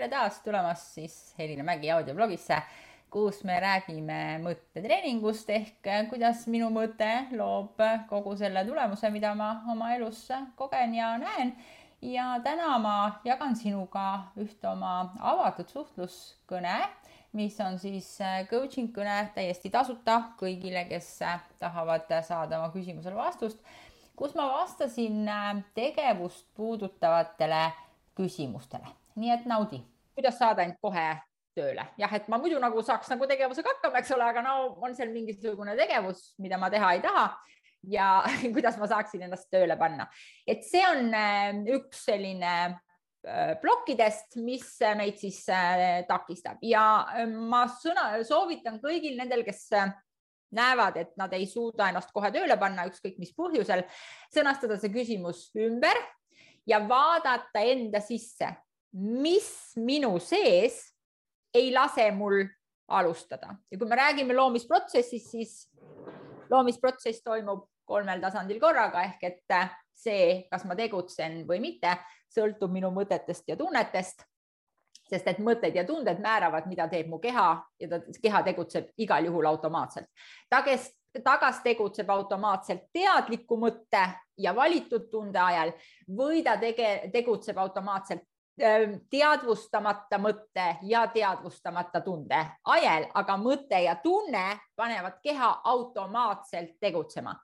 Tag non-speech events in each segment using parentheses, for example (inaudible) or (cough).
tere taas tulemast siis Helina Mägi audioblogisse, kus me räägime mõttetreeningust ehk kuidas minu mõte loob kogu selle tulemuse, mida ma oma elus kogen ja näen. ja täna ma jagan sinuga ühte oma avatud suhtluskõne, mis on siis coaching kõne täiesti tasuta kõigile, kes tahavad saada oma küsimusele vastust, kus ma vastasin tegevust puudutavatele küsimustele nii et naudi. kuidas saada end kohe tööle, jah, et ma muidu nagu saaks nagu tegevusega hakkama, eks ole, aga no on seal mingisugune tegevus, mida ma teha ei taha. Ja (laughs) kuidas ma saaksin ennast tööle panna, et see on äh, üks selline äh, plokkidest, mis meid siis äh, takistab. Ja ma sõna, soovitan kõigil nendel, kes näevad, et nad ei suuda ennast kohe tööle panna, ükskõik mis põhjusel, sõnastada see küsimus ümber ja vaadata enda sisse, mis minu sees ei lase mul alustada ja kui me räägime loomisprotsessist, siis loomisprotsess toimub kolmel tasandil korraga ehk et see, kas ma tegutsen või mitte, sõltub minu mõtetest ja tunnetest. sest et mõtted ja tunded määravad, mida teeb mu keha ja ta, keha tegutseb igal juhul automaatselt. ta, kes tagas tegutseb automaatselt teadliku mõtte ja valitud tunde ajal või ta tege, tegutseb automaatselt teadvustamata mõtte ja teadvustamata tunde ajel, aga mõte ja tunne panevad keha automaatselt tegutsema.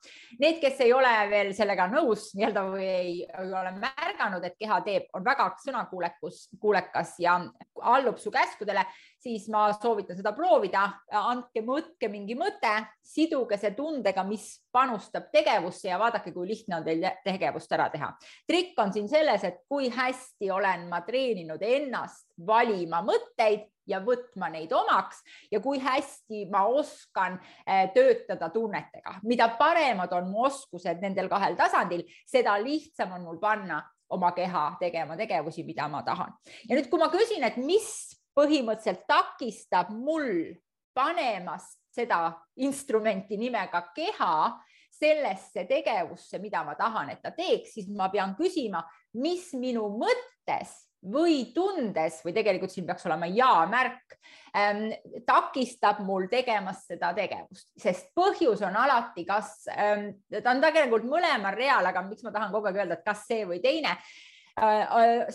Need, kes ei ole veel sellega nõus nii-öelda või ei, ei ole märganud, et keha teeb, on väga sõnakuulekus, kuulekas ja allub su käskudele, siis ma soovitan seda proovida. andke, mõtke mingi mõte, siduge see tundega, mis panustab tegevusse ja vaadake, kui lihtne on teil tegevust ära teha. trikk on siin selles, et kui hästi olen ma treeninud ennast valima mõtteid ja võtma neid omaks ja kui hästi ma oskan eh, töötada tunnetega, mida paremad on mu oskused nendel kahel tasandil, seda lihtsam on mul panna oma keha tegema tegevusi, mida ma tahan. ja nüüd, kui ma küsin, et mis põhimõtteliselt takistab mul panemast seda instrumenti nimega keha sellesse tegevusse, mida ma tahan, et ta teeks, siis ma pean küsima, mis minu mõttes või tundes või tegelikult siin peaks olema ja-märk ähm,, takistab mul tegemast seda tegevust, sest põhjus on alati, kas ähm,, ta on tegelikult mõlemal real, aga miks ma tahan kogu aeg öelda, et kas see või teine.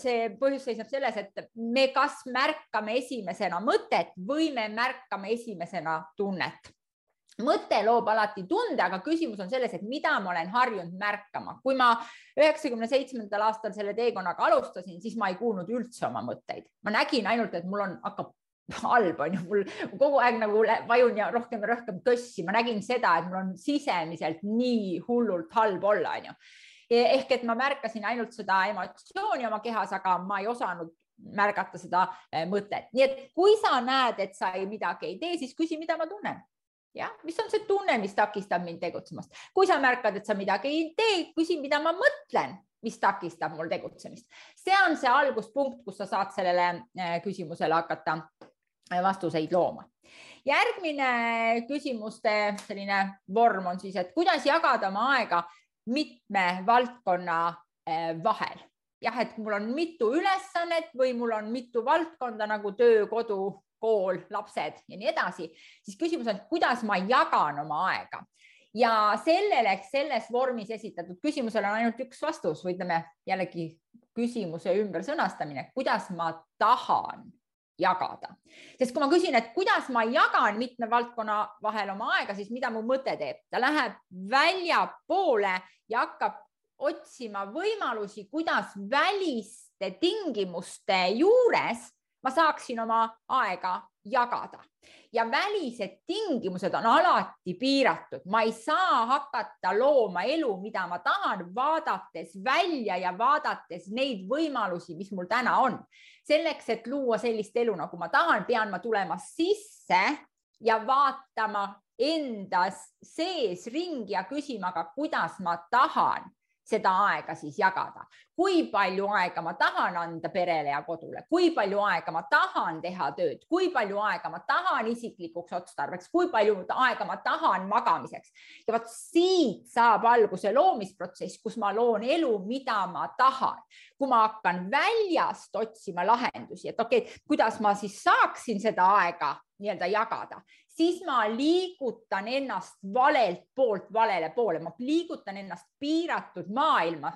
See põhjus seisneb selles, et me kas märkame esimesena mõtet või me märkame esimesena tunnet mõte loob alati tunde, aga küsimus on selles, et mida ma olen harjunud märkama. kui ma üheksakümne seitsmendal aastal selle teekonnaga alustasin, siis ma ei kuulnud üldse oma mõtteid, ma nägin ainult, et mul on, hakkab (laughs) halb on ju, mul kogu aeg nagu vajun ja rohkem ja rohkem tõssi, ma nägin seda, et mul on sisemiselt nii hullult halb olla, on ju. Ehk et ma märkasin ainult seda emotsiooni oma kehas, aga ma ei osanud märgata seda eh, mõtet, nii et kui sa näed, et sa ei midagi ei tee, siis küsi, mida ma tunnen jah, mis on see tunne, mis takistab mind tegutsemast. kui sa märkad, et sa midagi ei tee, küsi, mida ma mõtlen, mis takistab mul tegutsemist. see on see alguspunkt, kus sa saad sellele äh, küsimusele hakata äh, vastuseid looma. järgmine küsimuste selline vorm on siis, et kuidas jagada oma aega mitme valdkonna äh, vahel. Jah, et mul on mitu ülesannet või mul on mitu valdkonda nagu töö, kodu, kool, lapsed ja nii edasi, siis küsimus on, kuidas ma jagan oma aega. Ja sellele, selles vormis esitatud küsimusele on ainult üks vastus või ütleme jällegi küsimuse ümbersõnastamine, kuidas ma tahan jagada, sest kui ma küsin, et kuidas ma jagan mitme valdkonna vahel oma aega, siis mida mu mõte teeb, ta läheb väljapoole ja hakkab otsima võimalusi, kuidas väliste tingimuste juures ma saaksin oma aega jagada ja välised tingimused on alati piiratud, ma ei saa hakata looma elu, mida ma tahan, vaadates välja ja vaadates neid võimalusi, mis mul täna on. selleks, et luua sellist elu, nagu ma tahan, pean ma tulema sisse ja vaatama endas sees ringi ja küsima ka, kuidas ma tahan seda aega siis jagada. Kui palju aega ma tahan anda perele ja kodule, kui palju aega ma tahan teha tööd, kui palju aega ma tahan isiklikuks otstarbeks, kui palju aega ma tahan magamiseks. ja vot siit saab alguse loomisprotsess, kus ma loon elu, mida ma tahan. kui ma hakkan väljast otsima lahendusi, et okei okay,, kuidas ma siis saaksin seda aega nii-öelda jagada, siis ma liigutan ennast valelt poolt valele poole, ma liigutan ennast piiratud maailma,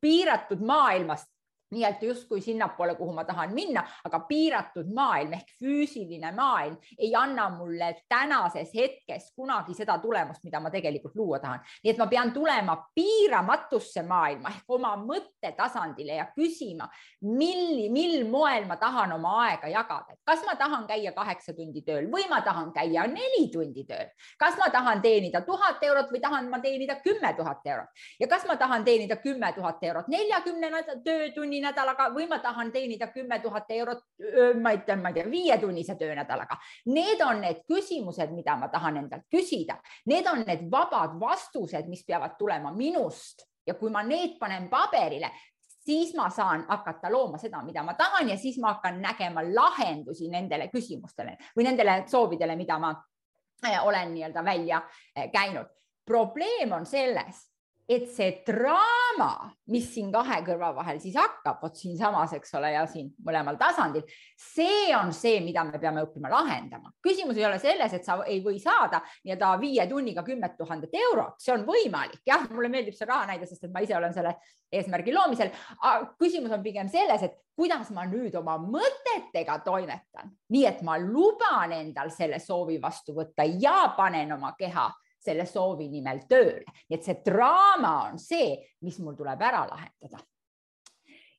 piiratud maailmast nii-öelda justkui sinnapoole, kuhu ma tahan minna, aga piiratud maailm ehk füüsiline maailm ei anna mulle tänases hetkes kunagi seda tulemust, mida ma tegelikult luua tahan. nii et ma pean tulema piiramatusse maailma ehk oma mõttetasandile ja küsima, mil, mil moel ma tahan oma aega jagada, et kas ma tahan käia kaheksa tundi tööl või ma tahan käia neli tundi tööl, kas ma tahan teenida tuhat eurot või tahan ma teenida kümme tuhat eurot? Ja kas ma tahan teenida kümme tuhat eurot neljakümne töötunni tunninädalaga või ma tahan teenida kümme tuhat eurot, ma ütlen, ma ei tea, viietunnise töönädalaga. Need on need küsimused, mida ma tahan endalt küsida, need on need vabad vastused, mis peavad tulema minust ja kui ma need panen paberile, siis ma saan hakata looma seda, mida ma tahan ja siis ma hakkan nägema lahendusi nendele küsimustele või nendele soovidele, mida ma äh, olen nii-öelda välja äh, käinud. probleem on selles, et see draama, mis siin kahe kõrva vahel siis hakkab, vot siinsamas, eks ole, ja siin mõlemal tasandil, see on see, mida me peame õppima lahendama. küsimus ei ole selles, et sa ei või saada nii-öelda viie tunniga kümmet tuhandet eurot, see on võimalik, jah, mulle meeldib see raha näide, sest et ma ise olen selle eesmärgi loomisel. küsimus on pigem selles, et kuidas ma nüüd oma mõtetega toimetan, nii et ma luban endal selle soovi vastu võtta ja panen oma keha selle soovi nimel tööle. nii et see draama on see, mis mul tuleb ära lahendada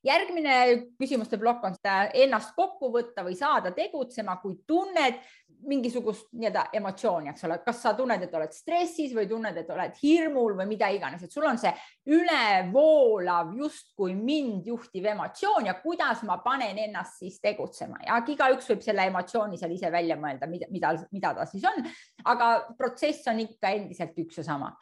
järgmine küsimuste plokk on seda ennast kokku võtta või saada tegutsema, kui tunned mingisugust nii-öelda emotsiooni, eks ole, kas sa tunned, et oled stressis või tunned, et oled hirmul või mida iganes, et sul on see ülevoolav justkui mind juhtiv emotsioon ja kuidas ma panen ennast siis tegutsema ja igaüks võib selle emotsiooni seal ise välja mõelda, mida, mida, mida ta siis on. aga protsess on ikka endiselt üks ja sama.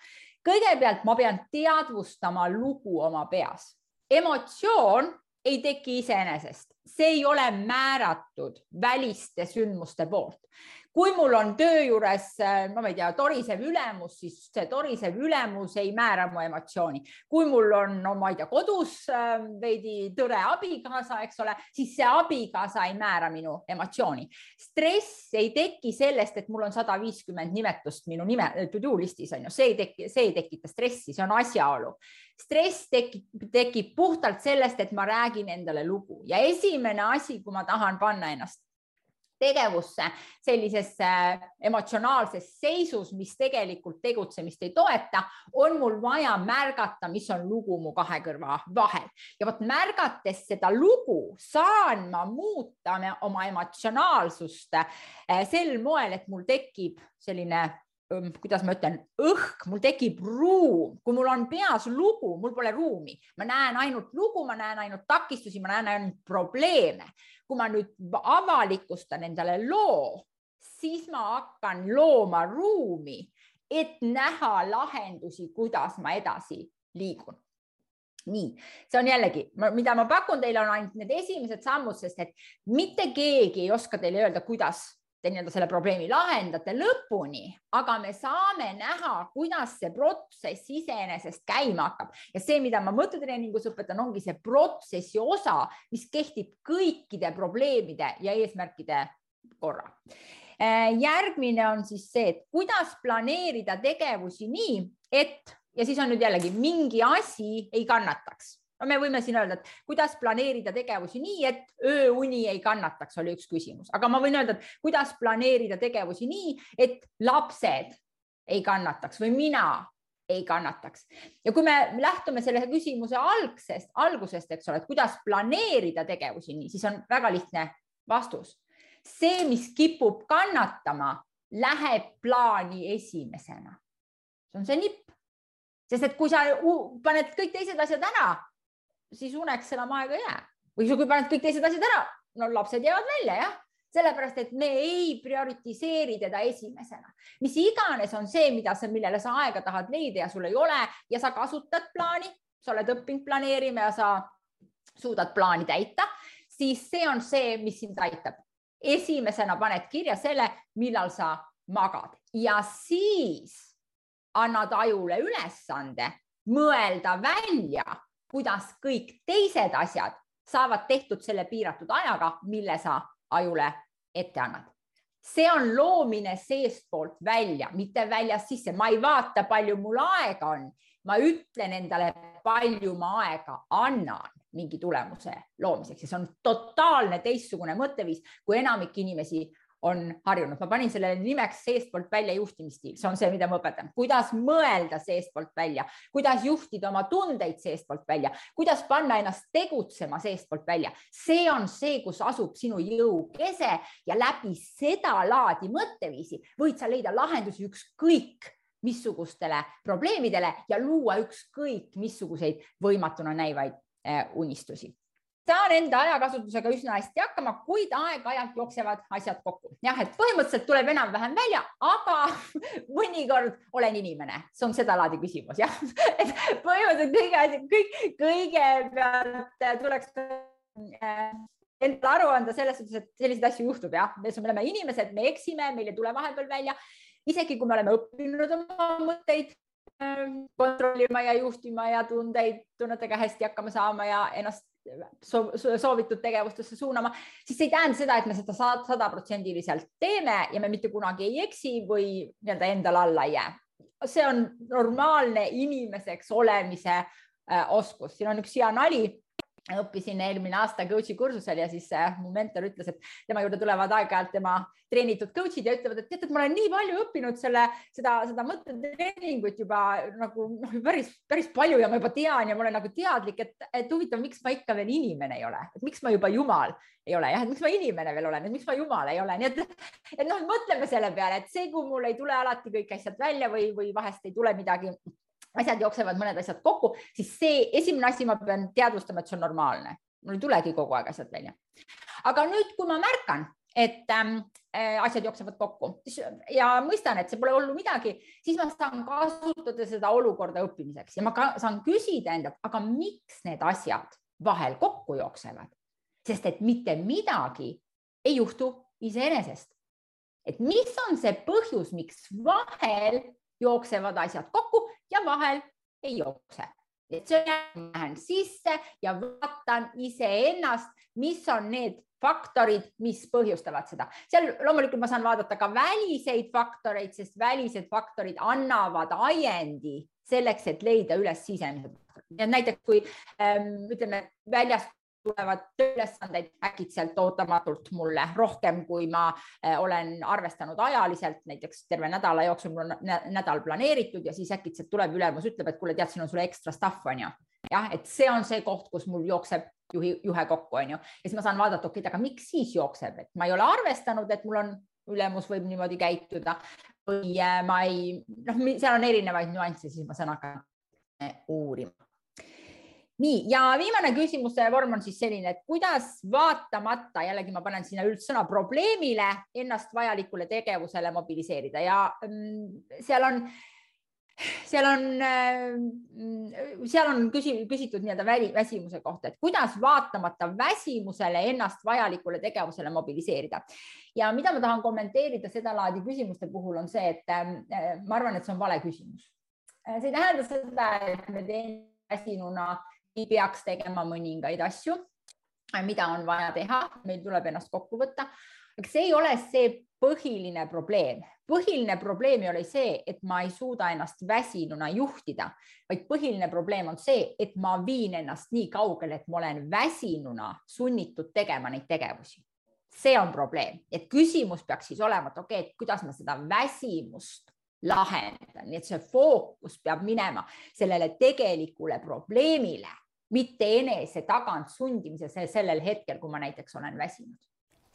kõigepealt ma pean teadvustama lugu oma peas emotsioon ei teki iseenesest, see ei ole määratud väliste sündmuste poolt. kui mul on töö juures, no ma ei tea, torisev ülemus, siis see torisev ülemus ei määra mu emotsiooni. kui mul on, no ma ei tea, kodus ähm, veidi tõre abikaasa, eks ole, siis see abikaasa ei määra minu emotsiooni. stress ei teki sellest, et mul on sada viiskümmend nimetust minu nime to do listis on ju, see ei teki, see ei tekita stressi, see on asjaolu stress tekib, tekib puhtalt sellest, et ma räägin endale lugu ja esimene asi, kui ma tahan panna ennast tegevusse sellisesse emotsionaalses seisus, mis tegelikult tegutsemist ei toeta, on mul vaja märgata, mis on lugu mu kahe kõrva vahel. Ja vot märgates seda lugu saan ma muuta oma emotsionaalsust eh, sel moel, et mul tekib selline kuidas ma ütlen, õhk, mul tekib ruum, kui mul on peas lugu, mul pole ruumi, ma näen ainult lugu, ma näen ainult takistusi, ma näen ainult probleeme. kui ma nüüd avalikustan endale loo, siis ma hakkan looma ruumi, et näha lahendusi, kuidas ma edasi liigun. Nii, see on jällegi, mida ma pakun teile, on ainult need esimesed sammud, sest et mitte keegi ei oska teile öelda, kuidas te nii-öelda selle probleemi lahendate lõpuni, aga me saame näha, kuidas see protsess iseenesest käima hakkab ja see, mida ma mõttetreeningus õpetan, ongi see protsessi osa, mis kehtib kõikide probleemide ja eesmärkide korral. Äh, järgmine on siis see, et kuidas planeerida tegevusi nii, et ja siis on nüüd jällegi mingi asi ei kannataks no me võime siin öelda, et kuidas planeerida tegevusi nii, et ööuni ei kannataks, oli üks küsimus, aga ma võin öelda, et kuidas planeerida tegevusi nii, et lapsed ei kannataks või mina ei kannataks. ja kui me lähtume selle küsimuse algsest, algusest, eks ole, et kuidas planeerida tegevusi nii, siis on väga lihtne vastus. see, mis kipub kannatama, läheb plaani esimesena. see on see nipp, sest et kui sa paned kõik teised asjad ära, siis uneks enam aega ei jää. või kui paned kõik teised asjad ära, no lapsed jäävad välja, jah sellepärast et me ei prioritiseeri teda esimesena, mis iganes on see, mida sa, millele sa aega tahad leida ja sul ei ole ja sa kasutad plaani, sa oled õppinud planeerima ja sa suudad plaani täita, siis see on see, mis sind aitab. esimesena paned kirja selle, millal sa magad ja siis annad ajule ülesande mõelda välja, kuidas kõik teised asjad saavad tehtud selle piiratud ajaga, mille sa ajule ette annad. See on loomine seestpoolt välja, mitte väljast sisse, ma ei vaata, palju mul aega on, ma ütlen endale, palju ma aega annan mingi tulemuse loomiseks. Ja see on totaalne teistsugune mõtteviis, kui enamik inimesi on harjunud, ma panin sellele nimeks seestpoolt välja juhtimisstiil, see on see, mida ma õpetan, kuidas mõelda seestpoolt välja, kuidas juhtida oma tundeid seestpoolt välja, kuidas panna ennast tegutsema seestpoolt välja. see on see, kus asub sinu jõukese ja läbi seda laadi mõtteviisi võid sa leida lahendusi ükskõik missugustele probleemidele ja luua ükskõik missuguseid võimatuna näivaid eh, unistusi saan enda ajakasutusega üsna hästi hakkama, kuid aeg-ajalt jooksevad asjad kokku. jah, et põhimõtteliselt tuleb enam-vähem välja, aga (laughs) mõnikord olen inimene, see on sedalaadi küsimus, jah. (laughs) et põhimõtteliselt kõige, kõik, kõigepealt tuleks äh, endale aru anda selles suhtes, et selliseid asju juhtub jah, me oleme inimesed, me eksime, meil ei tule vahepeal välja. isegi kui me oleme õppinud oma mõtteid äh, kontrollima ja juhtima ja tundeid tunnetega hästi hakkama saama ja ennast soovitud tegevustesse suunama, siis see ei tähenda seda, et me seda sadaprotsendiliselt teeme ja me mitte kunagi ei eksi või nii-öelda endale alla ei jää. see on normaalne inimeseks olemise äh, oskus, siin on üks hea nali õppisin eelmine aasta coach'i kursusel ja siis äh, mu mentor ütles, et tema juurde tulevad aeg-ajalt tema treenitud coach'id ja ütlevad, et tead, et ma olen nii palju õppinud selle, seda, seda mõttetreeningut juba nagu noh, päris, päris palju ja ma juba tean ja ma olen nagu teadlik, et, et huvitav, miks ma ikka veel inimene ei ole, et miks ma juba jumal ei ole jah, et miks ma inimene veel olen, et miks ma jumal ei ole, nii et, et noh, mõtleme selle peale, et see, kui mul ei tule alati kõik asjad välja või, või vahest ei tule midagi asjad jooksevad mõned asjad kokku, siis see esimene asi, ma pean teadvustama, et see on normaalne, mul ei tulegi kogu aeg asjad välja. aga nüüd, kui ma märkan, et ähm, äh, asjad jooksevad kokku ja mõistan, et see pole hullu midagi, siis ma saan kasutada seda olukorda õppimiseks ja ma ka, saan küsida endalt, aga miks need asjad vahel kokku jooksevad, sest et mitte midagi ei juhtu iseenesest. et mis on see põhjus, miks vahel jooksevad asjad kokku ja vahel ei jookse. et on, lähen sisse ja vaatan iseennast, mis on need faktorid, mis põhjustavad seda. seal loomulikult ma saan vaadata ka väliseid faktoreid, sest välised faktorid annavad ajendi selleks, et leida üles sisemised. näiteks kui ähm, ütleme väljast tulevad tööülesanded äkitselt ootamatult mulle rohkem, kui ma eh, olen arvestanud ajaliselt, näiteks terve nädala jooksul mul on nädal planeeritud ja siis äkitselt tuleb ülemus, ütleb, et kuule, tead, siin on sulle ekstra stuff on ju. jah, et see on see koht, kus mul jookseb juhi, juhe kokku, on ju, ja siis ma saan vaadata, okei okay,, aga miks siis jookseb, et ma ei ole arvestanud, et mul on ülemus võib niimoodi käituda või eh, ma ei, noh, seal on erinevaid nüansse, siis ma saan hakata uurima nii, ja viimane küsimuste vorm on siis selline, et kuidas vaatamata, jällegi ma panen sinna üldsõna probleemile, ennast vajalikule tegevusele mobiliseerida ja mm, seal on, seal on, mm, seal on küsi, küsitud nii-öelda väsimuse kohta, et kuidas vaatamata väsimusele ennast vajalikule tegevusele mobiliseerida. ja mida ma tahan kommenteerida sedalaadi küsimuste puhul on see, et mm, ma arvan, et see on vale küsimus. see ei tähenda seda, et me teeme väsinuna ei peaks tegema mõningaid asju, mida on vaja teha, meil tuleb ennast kokku võtta. aga see ei ole see põhiline probleem. põhiline probleem ei ole see, et ma ei suuda ennast väsinuna juhtida, vaid põhiline probleem on see, et ma viin ennast nii kaugele, et ma olen väsinuna sunnitud tegema neid tegevusi see on probleem, et küsimus peaks siis olema, et okei okay,, et kuidas ma seda väsimust lahendan, nii et see fookus peab minema sellele tegelikule probleemile mitte enese tagant sundimise sellel hetkel, kui ma näiteks olen väsinud.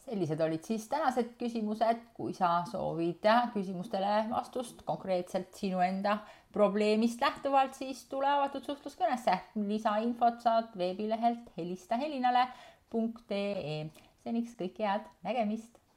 sellised olid siis tänased küsimused, kui sa soovid küsimustele vastust konkreetselt sinu enda probleemist lähtuvalt, siis tule avatud suhtluskõnesse. lisainfot saad veebilehelt helista helinale.ee. seniks kõike head, nägemist